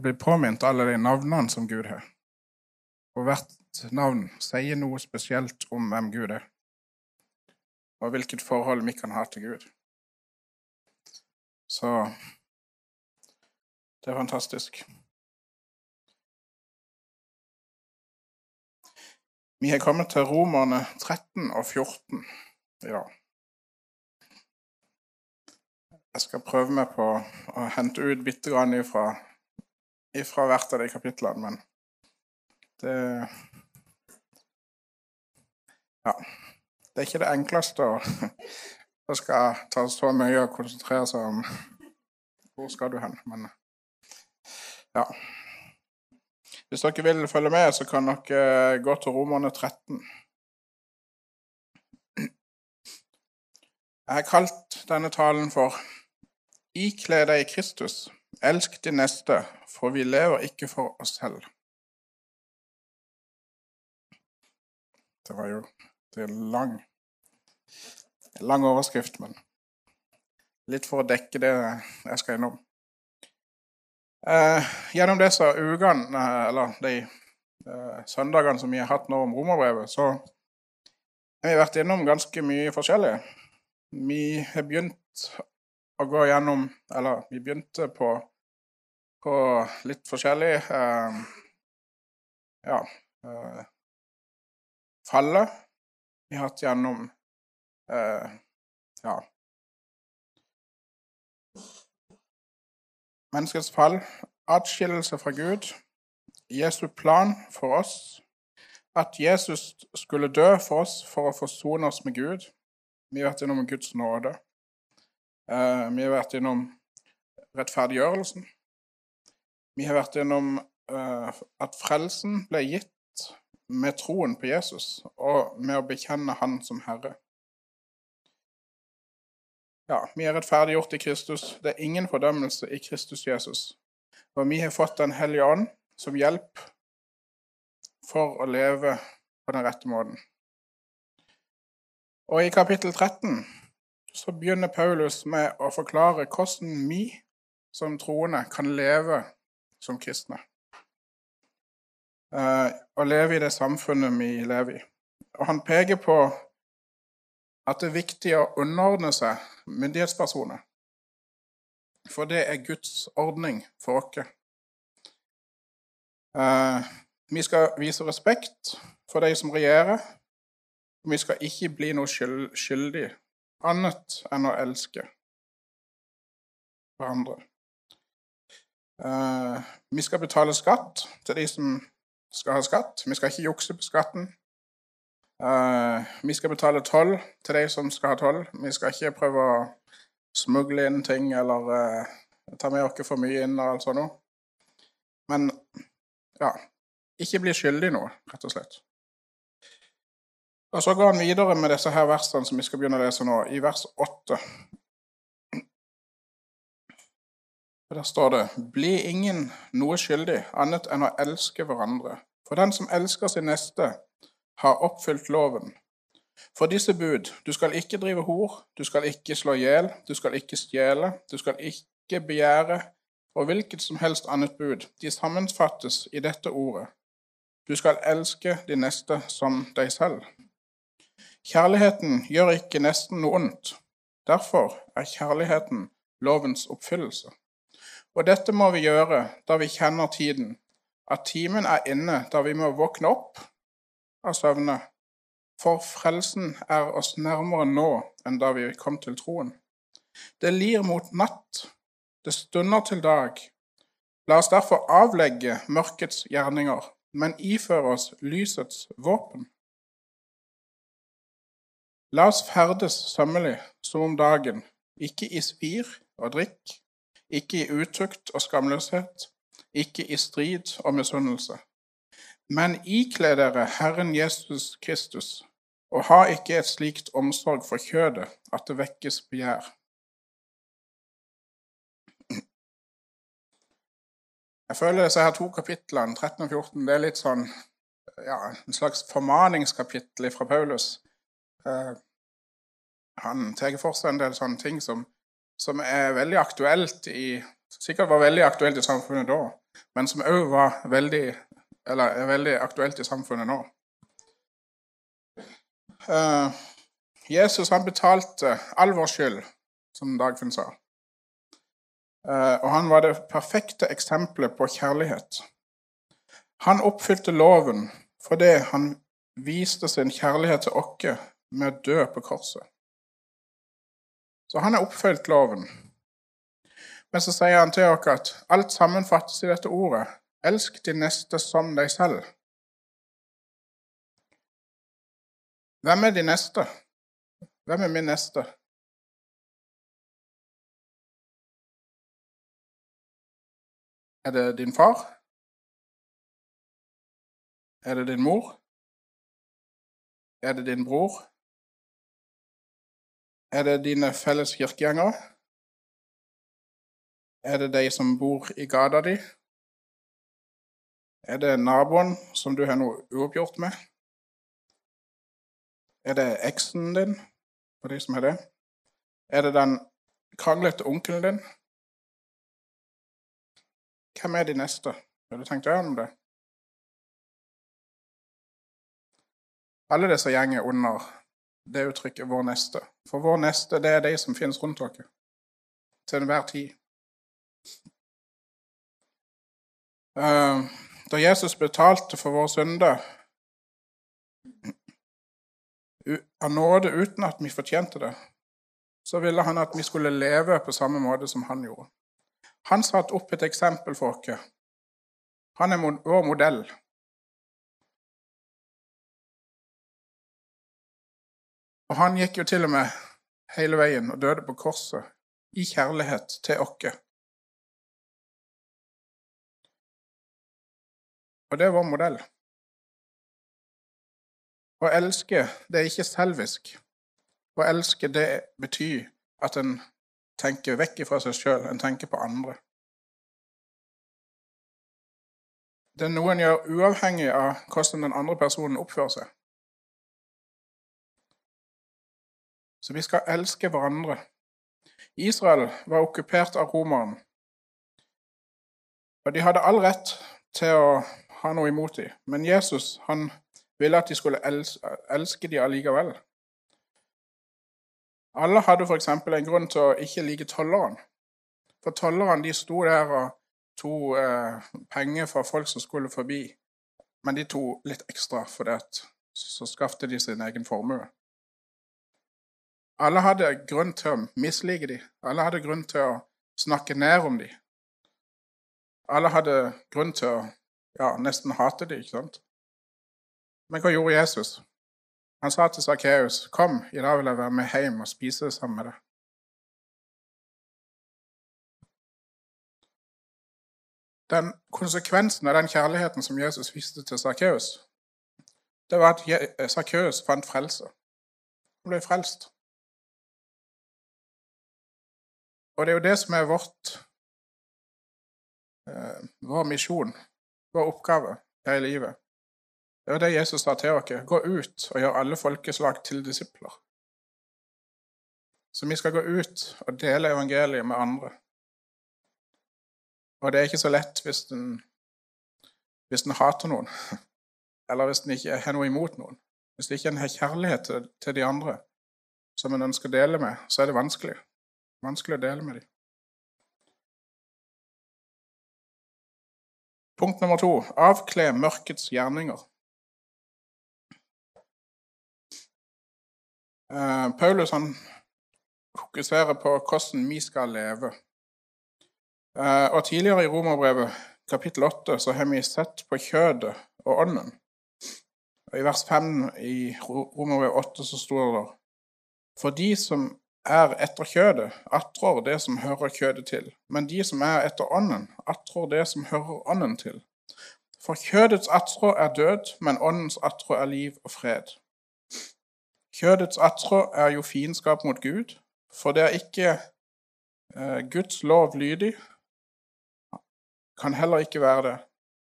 å bli påminnet alle de navnene som Gud har. Og hvert navn sier noe spesielt om hvem Gud er, og hvilket forhold vi kan ha til Gud. Så det er fantastisk. Vi har kommet til Romerne 13 og 14 i dag. Jeg skal prøve meg på å hente ut bitte grann ifra, ifra hvert av de kapitlene, men det Ja. Det er ikke det enkleste å skal ta så mye å konsentrere seg om hvor skal du hen, men ja. Hvis dere vil følge med, så kan dere gå til Romerne 13. Jeg har kalt denne talen for Ikle deg Kristus, elsk din neste, for vi lever ikke for oss selv. Det var jo det er lang, lang overskrift, men litt for å dekke det jeg skal innom. Eh, gjennom disse ukene, eh, eller de eh, søndagene som vi har hatt nå om romerbrevet, så har vi vært innom ganske mye forskjellig. Vi har begynt å gå gjennom Eller vi begynte på, på litt forskjellig eh, Ja eh, Fallet. Vi har hatt gjennom eh, Ja Menneskets fall, atskillelse fra Gud, Jesu plan for oss, at Jesus skulle dø for oss for å forsone oss med Gud. Vi har vært innom Guds nåde. Vi har vært innom rettferdiggjørelsen. Vi har vært gjennom uh, at frelsen ble gitt med troen på Jesus og med å bekjenne Han som Herre. Ja, vi er rettferdiggjort i Kristus. Det er ingen fordømmelse i Kristus Jesus. Og vi har fått Den hellige ånd som hjelp for å leve på den rette måten. Og i kapittel 13 så begynner Paulus med å forklare hvordan vi som troende kan leve som kristne. Å leve i det samfunnet vi lever i. Og han peker på at det er viktig å underordne seg myndighetspersoner. For det er Guds ordning for oss. Uh, vi skal vise respekt for de som regjerer. Vi skal ikke bli noe skyldig annet enn å elske hverandre. Uh, vi skal betale skatt til de som skal ha skatt. Vi skal ikke jukse på skatten. Uh, vi skal betale toll til de som skal ha toll. Vi skal ikke prøve å smugle inn ting eller uh, ta med oss for mye inn og alt sånt. Men ja Ikke bli skyldig noe, rett og slett. Og Så går han videre med disse her versene som vi skal begynne å lese nå, i vers 8. Og Der står det Bli ingen noe skyldig annet enn å elske hverandre. For den som elsker sin neste, har oppfylt loven. For disse bud du skal ikke drive hor, du skal ikke slå i hjel, du skal ikke stjele, du skal ikke begjære, og hvilket som helst annet bud, de sammenfattes i dette ordet. Du skal elske de neste som deg selv. Kjærligheten gjør ikke nesten noe ondt. Derfor er kjærligheten lovens oppfyllelse. Og dette må vi gjøre da vi kjenner tiden, at timen er inne da vi må våkne opp av søvne. For frelsen er oss nærmere nå enn da vi kom til troen. Det lir mot natt, det stunder til dag. La oss derfor avlegge mørkets gjerninger, men iføre oss lysets våpen. La oss ferdes sømmelig som om dagen, ikke i svir og drikk, ikke i utukt og skamløshet, ikke i strid og misunnelse. Men ikle dere Herren Jesus Kristus, og ha ikke et slikt omsorg for kjødet at det vekkes begjær. Jeg føler disse her to kapitlene, 13 og 14, det er litt sånn ja, en slags formaningskapittel fra Paulus. Eh, han tar for seg en del sånne ting som, som er veldig aktuelt i Sikkert var veldig aktuelt i samfunnet da, men som òg var veldig Eller er veldig aktuelt i samfunnet nå. Uh, Jesus han betalte all vår skyld, som Dagfinn sa. Uh, og han var det perfekte eksempelet på kjærlighet. Han oppfylte loven fordi han viste sin kjærlighet til oss med å dø på korset. Så han har oppfylt loven. Men så sier han til oss at alt sammenfattes i dette ordet. Elsk de neste som deg selv. Hvem er de neste? Hvem er min neste? Er det din far? Er det din mor? Er det din bror? Er det dine felles kirkegjengere? Er det de som bor i gata di? Er det naboen som du har noe uoppgjort med? Er det eksen din, for de som har det? Er det den kranglete onkelen din? Hvem er de neste? Har du tenkt gjennom om det? Alle disse gjenger under det uttrykket 'vår neste'. For vår neste, det er de som finnes rundt dere til enhver tid. Eh, da Jesus betalte for våre synder av nåde uten at vi fortjente det, så ville han at vi skulle leve på samme måte som han gjorde. Han satte opp et eksempel for oss. Han er vår modell. Og han gikk jo til og med hele veien og døde på korset i kjærlighet til oss. Og det er vår modell. Å elske, det er ikke selvisk. Å elske, det betyr at en tenker vekk fra seg sjøl, en tenker på andre. Det er noe en gjør uavhengig av hvordan den andre personen oppfører seg. Så vi skal elske hverandre. Israel var okkupert av romerne. Og de hadde all rett til å ha noe imot dem. Men Jesus han ville at de skulle elske, dem allikevel. Alle hadde f.eks. en grunn til å ikke like tolleren. For tollerne de sto der og tok eh, penger fra folk som skulle forbi. Men de tok litt ekstra, for det, så skaffet de sin egen formue. Alle hadde grunn til å mislike dem. Alle hadde grunn til å snakke ned om dem. Alle hadde grunn til å ja, nesten hate dem, ikke sant? Men hva gjorde Jesus? Han sa til Sakkeus, 'Kom, i dag vil jeg være med hjem og spise sammen med deg.' Den Konsekvensen av den kjærligheten som Jesus viste til Sakkeus, det var at Sakkeus fant frelse. Han ble frelst. Og det er jo det som er vårt, eh, vår misjon, vår oppgave her i livet. Det er det Jesus sa til oss. Gå ut og gjør alle folkeslag til disipler. Så vi skal gå ut og dele evangeliet med andre. Og det er ikke så lett hvis en, hvis en hater noen, eller hvis en ikke har noe imot noen. Hvis en ikke har kjærlighet til, til de andre som en ønsker å dele med, så er det vanskelig. Vanskelig å dele med dem. Punkt nummer to avkle mørkets gjerninger. Uh, Paulus han fokuserer på hvordan vi skal leve. Uh, og Tidligere i Romerbrevet kapittel 8 så har vi sett på kjødet og ånden. Og I vers 5 i Romerbrevet 8 så står det For de som er etter kjødet, attrår det som hører kjødet til. Men de som er etter ånden, attrår det som hører ånden til. For kjødets attrå er død, men åndens attrå er liv og fred. Kjødets attrå er jo fiendskap mot Gud, for det er ikke eh, Guds lov lydig, kan heller ikke være det.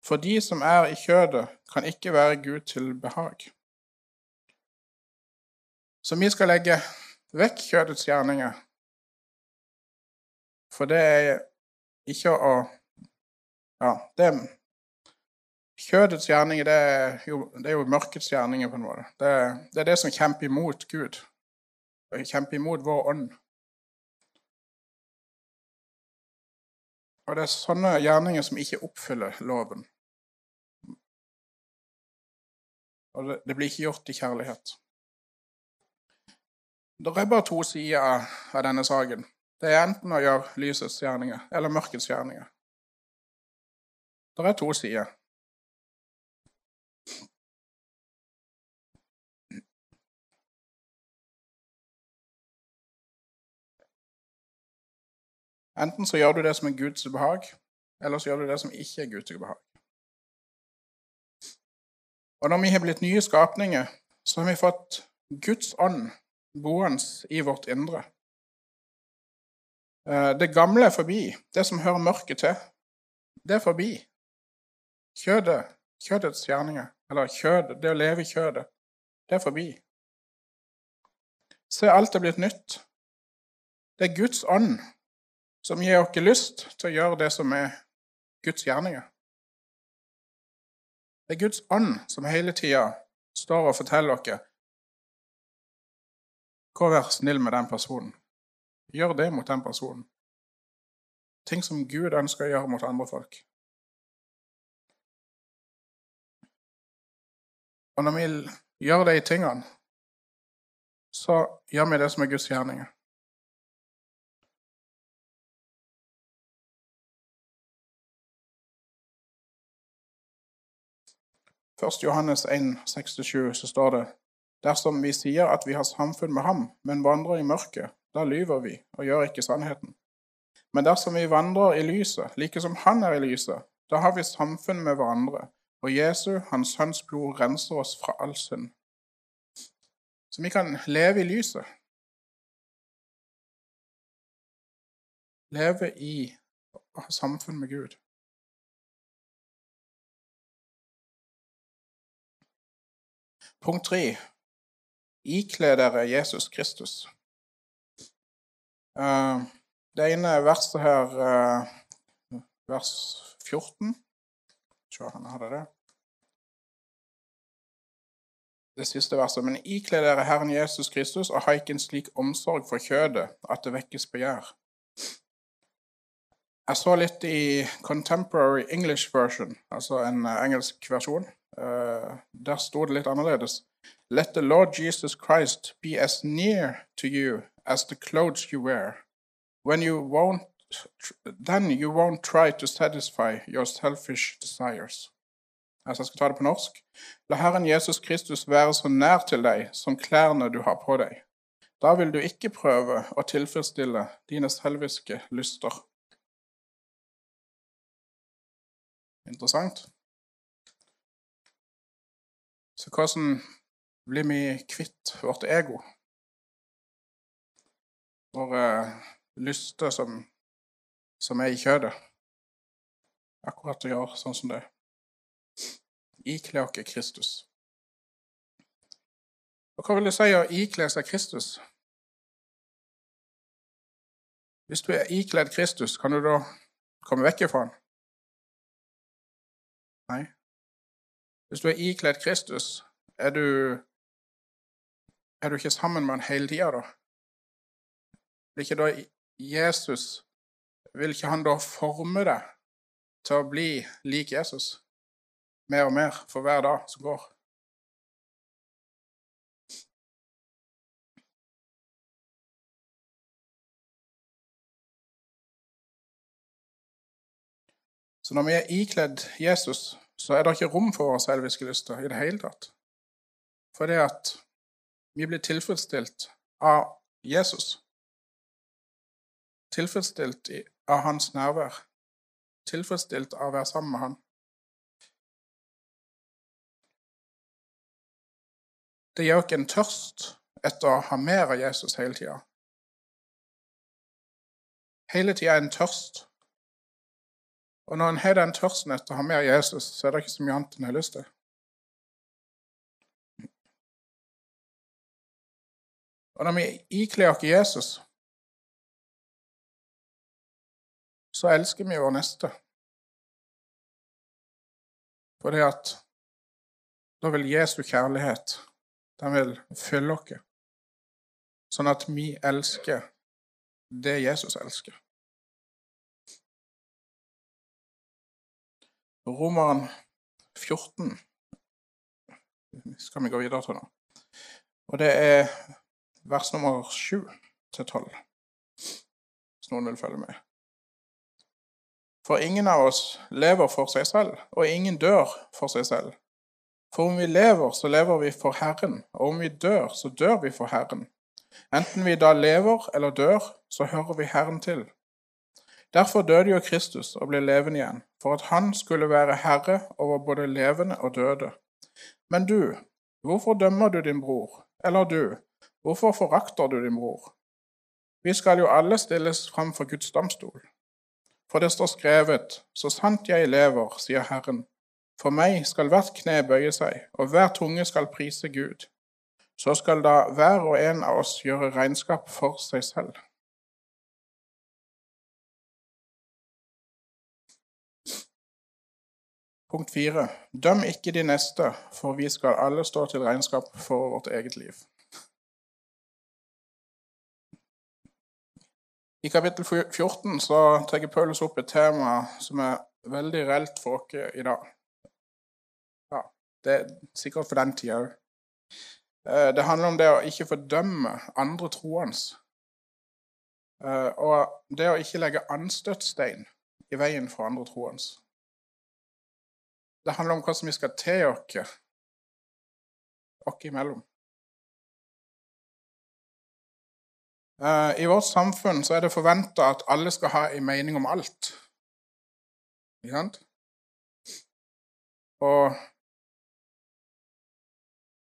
For de som er i kjødet, kan ikke være Gud til behag. Så vi skal legge Vekk kjødets gjerninger. For det er ikke å Ja, det Kjødets gjerninger det er, jo, det er jo mørkets gjerninger, på en måte. Det, det er det som kjemper imot Gud. Det kjemper imot vår ånd. Og det er sånne gjerninger som ikke oppfyller loven. Og det, det blir ikke gjort i kjærlighet. Det er bare to sider av denne saken. Det er enten å gjøre lysets gjerninger eller mørkets gjerninger. Det er to sider. Enten så gjør du det som er Guds behag, eller så gjør du det som ikke er Guds behag. Og når vi har blitt nye skapninger, så har vi fått Guds ånd boende i vårt indre. Eh, det gamle er forbi. Det som hører mørket til, det er forbi. Kjødet, kjødets gjerninger, eller kjødet, det å leve i kjødet, det er forbi. Se, alt er blitt nytt. Det er Guds ånd som gir oss lyst til å gjøre det som er Guds gjerninger. Det er Guds ånd som hele tida står og forteller oss Gå og vær snill med den personen. Gjør det mot den personen. Ting som Gud ønsker å gjøre mot andre folk. Og når vi gjør de tingene, så gjør vi det som er Guds gjerninger. Først Johannes 1, 6-7, så står det Dersom vi sier at vi har samfunn med ham, men vandrer i mørket, da lyver vi og gjør ikke sannheten. Men dersom vi vandrer i lyset, like som han er i lyset, da har vi samfunn med hverandre, og Jesu, hans sønns blod, renser oss fra all synd. Så vi kan leve i lyset. Leve i å ha samfunn med Gud. Punkt tre ikle dere Jesus Kristus. Eh, det ene verset her, eh, vers 14 Se, han hadde det. Det siste verset. Men ikle dere Herren Jesus Kristus og ha ikke en slik omsorg for kjødet at det vekkes begjær. Jeg så litt i Contemporary English Version, altså en eh, engelsk versjon. Der sto det litt annerledes. Let the Lord Jesus Christ be as near to you as the clothes you wear. When you won't, then you won't try to satisfy your selfish desires. Altså, jeg skal ta det på norsk. La Herren Jesus Kristus være så nær til deg som klærne du har på deg. Da vil du ikke prøve å tilfredsstille dine selviske lyster. Interessant. Så hvordan blir vi kvitt vårt ego? Våre lyster som, som er i kjødet? Akkurat å gjøre sånn som det. Ikle oss Kristus. Og hva vil det si å ikle seg Kristus? Hvis du er ikledd Kristus, kan du da komme vekk ifra han? Nei. Hvis du er ikledd Kristus, er du, er du ikke sammen med han hele tida, da? Vil ikke da Jesus Vil ikke han da forme deg til å bli lik Jesus mer og mer for hver dag som går? Så når vi er ikledd Jesus, så er det ikke rom for våre selviske lyster i det hele tatt. For det at vi blir tilfredsstilt av Jesus. Tilfredsstilt av hans nærvær. Tilfredsstilt av å være sammen med han. Det gjør ikke en tørst etter å ha mer av Jesus hele tida. Hele tida en tørst og når en har den tørsten etter å ha mer Jesus, så er det ikke så mye annet en har lyst til. Og når vi ikler oss Jesus, så elsker vi vår neste. Fordi at da vil Jesu kjærlighet den vil fylle oss, sånn at vi elsker det Jesus elsker. Romeren 14 skal vi gå videre til nå. Og det er vers nummer 7 til 12, hvis noen vil følge med. For ingen av oss lever for seg selv, og ingen dør for seg selv. For om vi lever, så lever vi for Herren, og om vi dør, så dør vi for Herren. Enten vi da lever eller dør, så hører vi Herren til. Derfor døde jo Kristus og ble levende igjen, for at han skulle være herre over både levende og døde. Men du, hvorfor dømmer du din bror? Eller du, hvorfor forakter du din bror? Vi skal jo alle stilles fram for Guds domstol. For det står skrevet, så sant jeg lever, sier Herren, for meg skal hvert kne bøye seg, og hver tunge skal prise Gud. Så skal da hver og en av oss gjøre regnskap for seg selv. Punkt fire. Døm ikke de neste, for vi skal alle stå til regnskap for vårt eget liv. I kapittel 14 så tar Paulus opp et tema som er veldig reelt for oss i dag. Ja, det er sikkert for den tida òg. Eh, det handler om det å ikke fordømme andre troende. Eh, og det å ikke legge anstøtstein i veien for andre troende. Det handler om hva som vi skal til oss oss imellom. I vårt samfunn så er det forventa at alle skal ha en mening om alt. Ikke sant? Og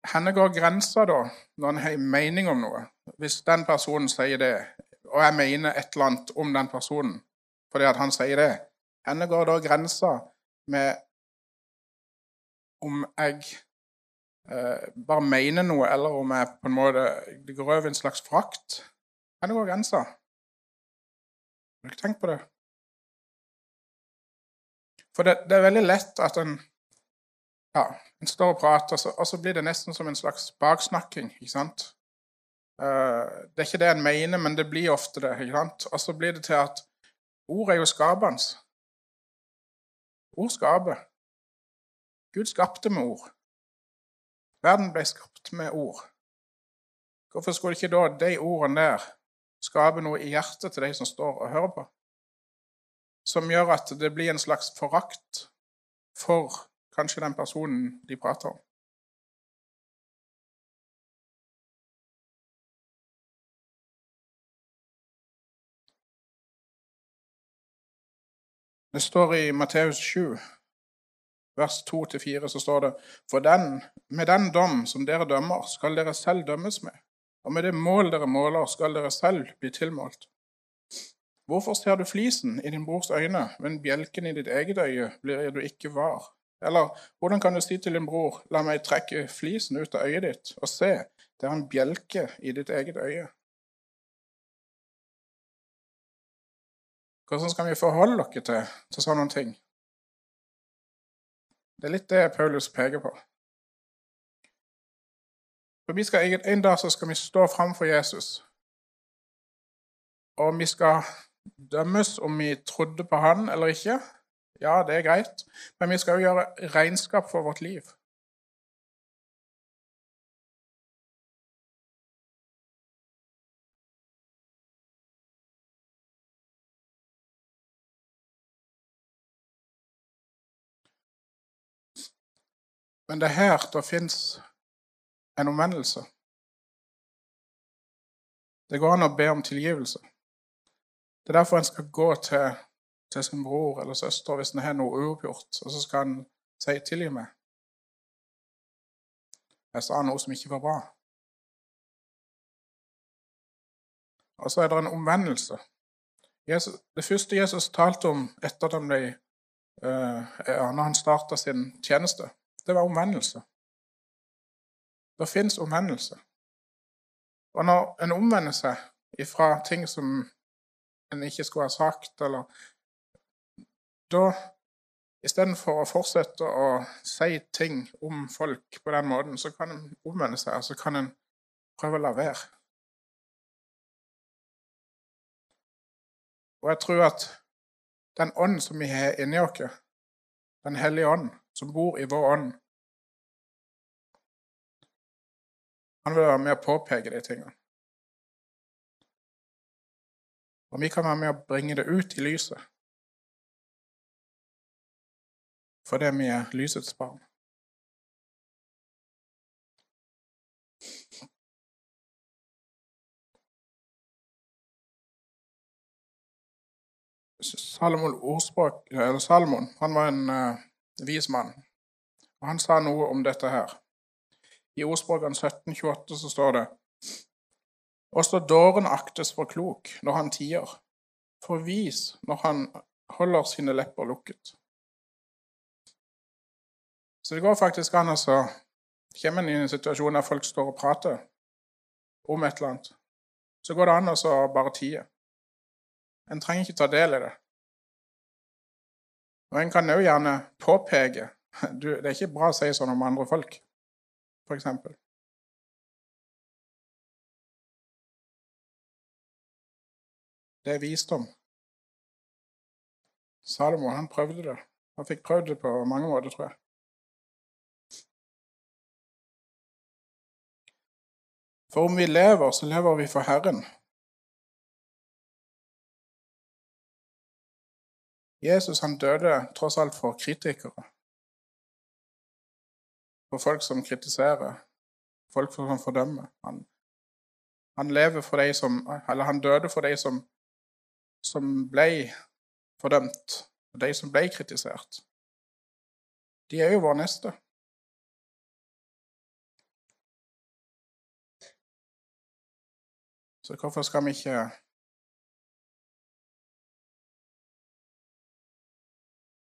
hvor går grensa da, når en har en mening om noe? Hvis den personen sier det, og jeg mener et eller annet om den personen fordi at han sier det, hvor går da grensa med om jeg eh, bare mener noe, eller om jeg på en måte det går over en slags frakt. Hvor gå grenser? Har du ikke tenkt på det? For det, det, er veldig lett at en ja, en står og prater, og så, og så blir det nesten som en slags baksnakking. ikke sant? Uh, det er ikke det en mener, men det blir ofte det. ikke sant? Og så blir det til at ord er jo skapende. Ord skaper. Gud skapte med ord. Verden ble skapt med ord. Hvorfor skulle ikke da de ordene der skape noe i hjertet til de som står og hører på? Som gjør at det blir en slags forakt for kanskje den personen de prater om. Det står i Matteus 7 vers 2-4 så står det For den, med den dom som dere dømmer, skal dere selv dømmes med, og med det mål dere måler, skal dere selv bli tilmålt. Hvorfor ser du flisen i din brors øyne, men bjelken i ditt eget øye blir du ikke var? Eller hvordan kan du si til din bror, la meg trekke flisen ut av øyet ditt, og se, det er en bjelke i ditt eget øye? Hvordan skal vi forholde dere til, til sånne ting? Det er litt det Paulus peker på. For vi skal, En dag så skal vi stå framfor Jesus. Og vi skal dømmes om vi trodde på han eller ikke. Ja, det er greit. Men vi skal jo gjøre regnskap for vårt liv. Men det er her det fins en omvendelse. Det går an å be om tilgivelse. Det er derfor en skal gå til, til sin bror eller søster hvis en har noe uoppgjort, og så skal en si 'tilgi meg'. Jeg sa noe som ikke var bra. Og så er det en omvendelse. Jesus, det første Jesus talte om etter at han uh, han starta sin tjeneste, det var omvendelse. Det fins omvendelse. Og når en omvender seg ifra ting som en ikke skulle ha sagt, eller da istedenfor å fortsette å si ting om folk på den måten, så kan en omvende seg, og så kan en prøve å la være. Og jeg tror at den ånd som vi har inni oss, Den hellige ånd, som bor i vår ånd Han vil være med å påpeke de tingene. Og vi kan være med å bringe det ut i lyset. Fordi vi er lysets barn. Salomon, ordspråk, Salomon han var en uh, vis mann. Og Han sa noe om dette her. I ordspråkene 1728 så står det Også dåren aktes for klok når han tier, for vis når han holder sine lepper lukket. Så det går faktisk an å komme inn i en situasjon der folk står og prater om et eller annet. Så går det an å bare tie. En trenger ikke ta del i det. Og en kan òg gjerne påpeke du, Det er ikke bra å si sånn om andre folk, f.eks. Det er visdom. Salomo han prøvde det. Han fikk prøvd det på mange måter, tror jeg. For om vi lever, så lever vi for Herren. Jesus han døde tross alt for kritikere. For folk som kritiserer, folk som fordømmer. Han, han lever for de som, eller han døde for de som, som ble fordømt, og de som ble kritisert. De er jo vår neste. Så hvorfor skal vi ikke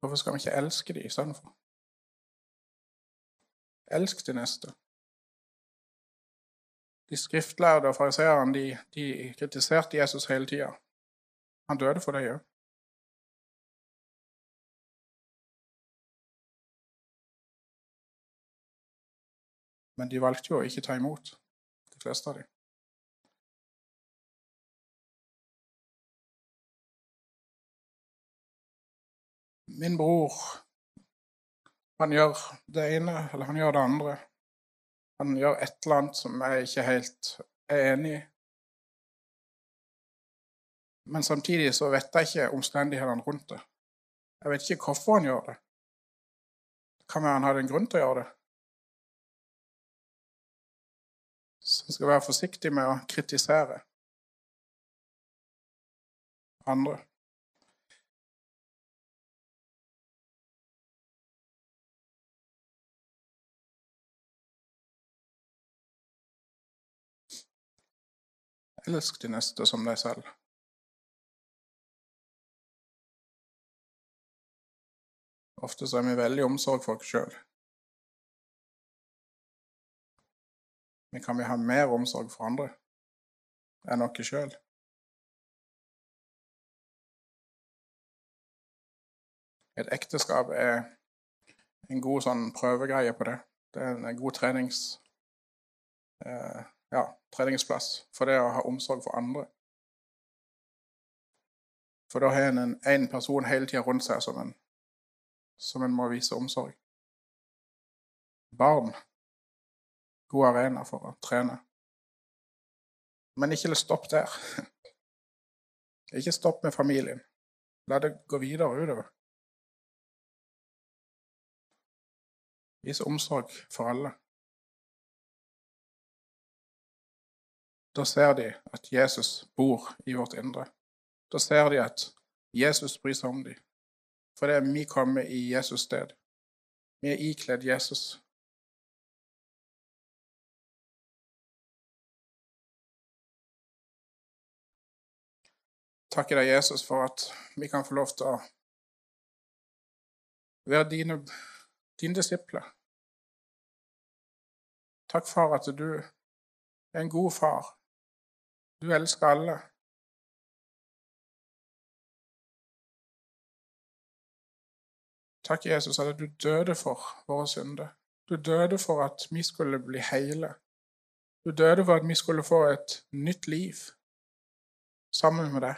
Hvorfor skal vi ikke elske dem istedenfor? Elsk de neste. De skriftlærde og fariseerne de, de kritiserte Jesus hele tida. Han døde for det òg. Men de valgte jo å ikke ta imot, de fleste av dem. Min bror, han gjør det ene, eller han gjør det andre. Han gjør et eller annet som jeg ikke helt er enig i. Men samtidig så vet jeg ikke omstendighetene rundt det. Jeg vet ikke hvorfor han gjør det. Det Kan være han hadde en grunn til å gjøre det. Så jeg skal være forsiktig med å kritisere andre. Elsk de neste som deg selv. Ofte så er vi veldig omsorg for oss sjøl. Men kan vi ha mer omsorg for andre enn oss sjøl? Et ekteskap er en god sånn prøvegreie på det. Det er en god trenings... Eh, ja, treningsplass for det å ha omsorg for andre. For da har en én person hele tida rundt seg som en, som en må vise omsorg. Barn god arena for å trene. Men ikke stopp der. Ikke stopp med familien. La det gå videre utover. Vis omsorg for alle. Da ser de at Jesus bor i vårt indre. Da ser de at Jesus bryr seg om dem. For det er vi kommer i Jesus sted. Vi er ikledd Jesus. Takker deg, Jesus, for at vi kan få lov til å være dine, dine disipler. Takk for at du er en god far. Du elsker alle. Takk, Jesus, at du døde for våre synder. Du døde for at vi skulle bli hele. Du døde for at vi skulle få et nytt liv sammen med deg.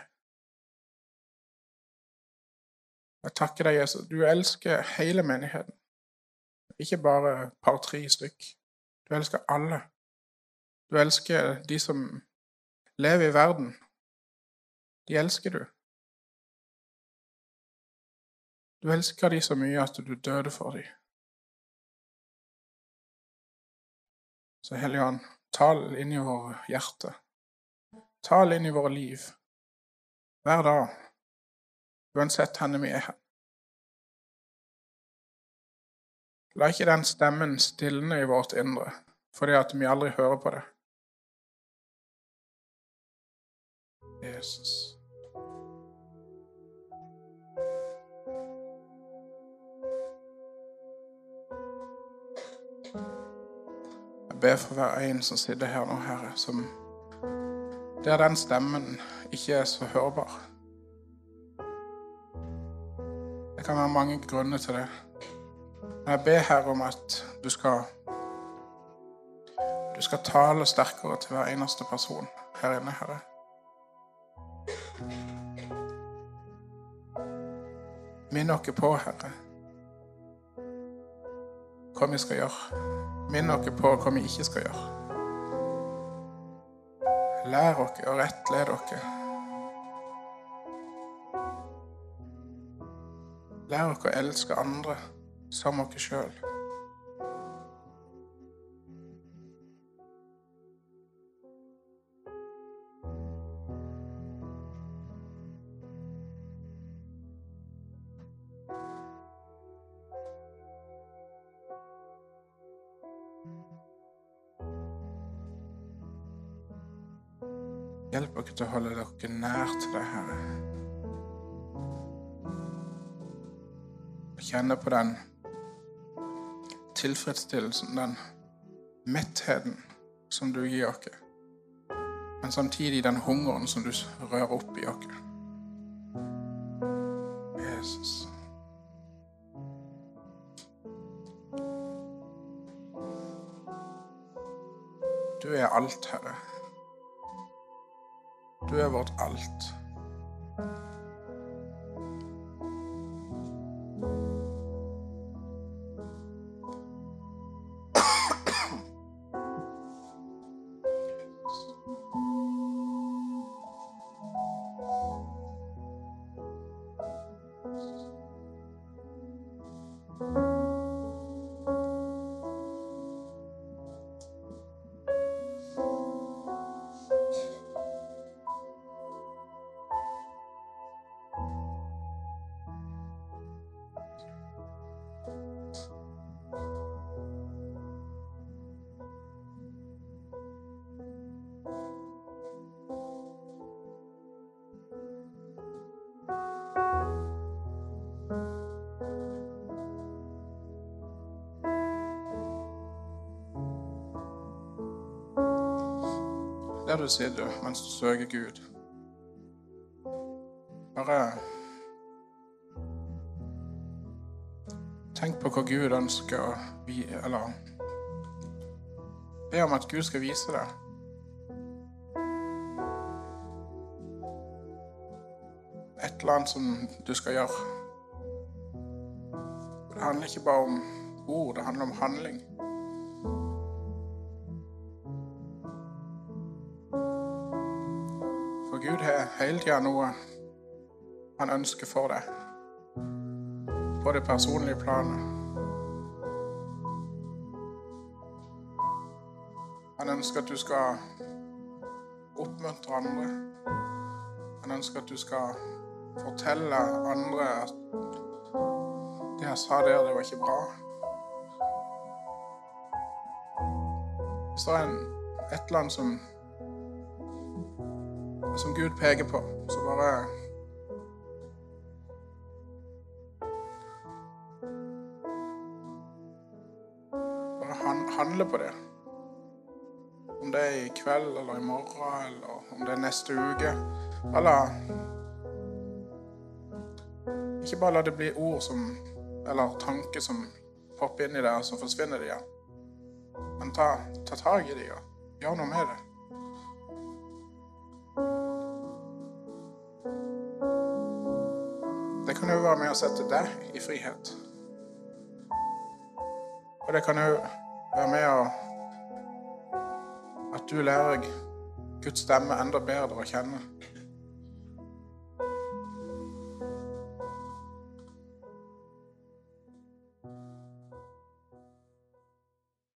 Jeg takker deg, Jesus. Du elsker hele menigheten. Ikke bare par-tre stykk. Du elsker alle. Du elsker de som lever i verden. De elsker du. Du elsker de så mye at du døde for dem. Så Hellige tal inn i våre hjerter. Tal inn i våre liv. Hver dag. Uansett hvor vi er. La ikke den stemmen stilne i vårt indre fordi at vi aldri hører på det. Jesus. Jeg ber for hver en som sitter her nå, Herre, som der den stemmen ikke er så hørbar. Det kan være mange grunner til det. Men jeg ber Herre om at du skal du skal tale sterkere til hver eneste person her inne, Herre. Minn oss på, Herre, hva vi skal gjøre. Minn oss på hva vi ikke skal gjøre. Lær oss og rettled oss. Lær oss å elske andre som oss sjøl. Til å holde dere nær til deg, Herre. Kjenne på den tilfredsstillelsen, den mettheten som du gir oss. Men samtidig den hungeren som du rører opp i oss. Der du sitter mens du søker Gud. Bare tenk på hva Gud ønsker å Eller be om at Gud skal vise deg. Et eller annet som du skal gjøre. Det handler ikke bare om ord, det handler om handling. Hele tida noe han ønsker for deg. På det personlige planet. Han ønsker at du skal oppmuntre andre. Han ønsker at du skal fortelle andre at det jeg sa der, det var ikke bra. Hvis det er en, et eller annet som som Gud peker på, så bare Bare handle på det. Om det er i kveld eller i morgen eller om det er neste uke. Eller Ikke bare la det bli ord som eller tanker som popper inn i deg, og så forsvinner de. Men ta, ta tak i det og gjør noe med det. Det å sette deg i frihet. Og det kan jo være med å At du lærer Guds stemme enda bedre å kjenne.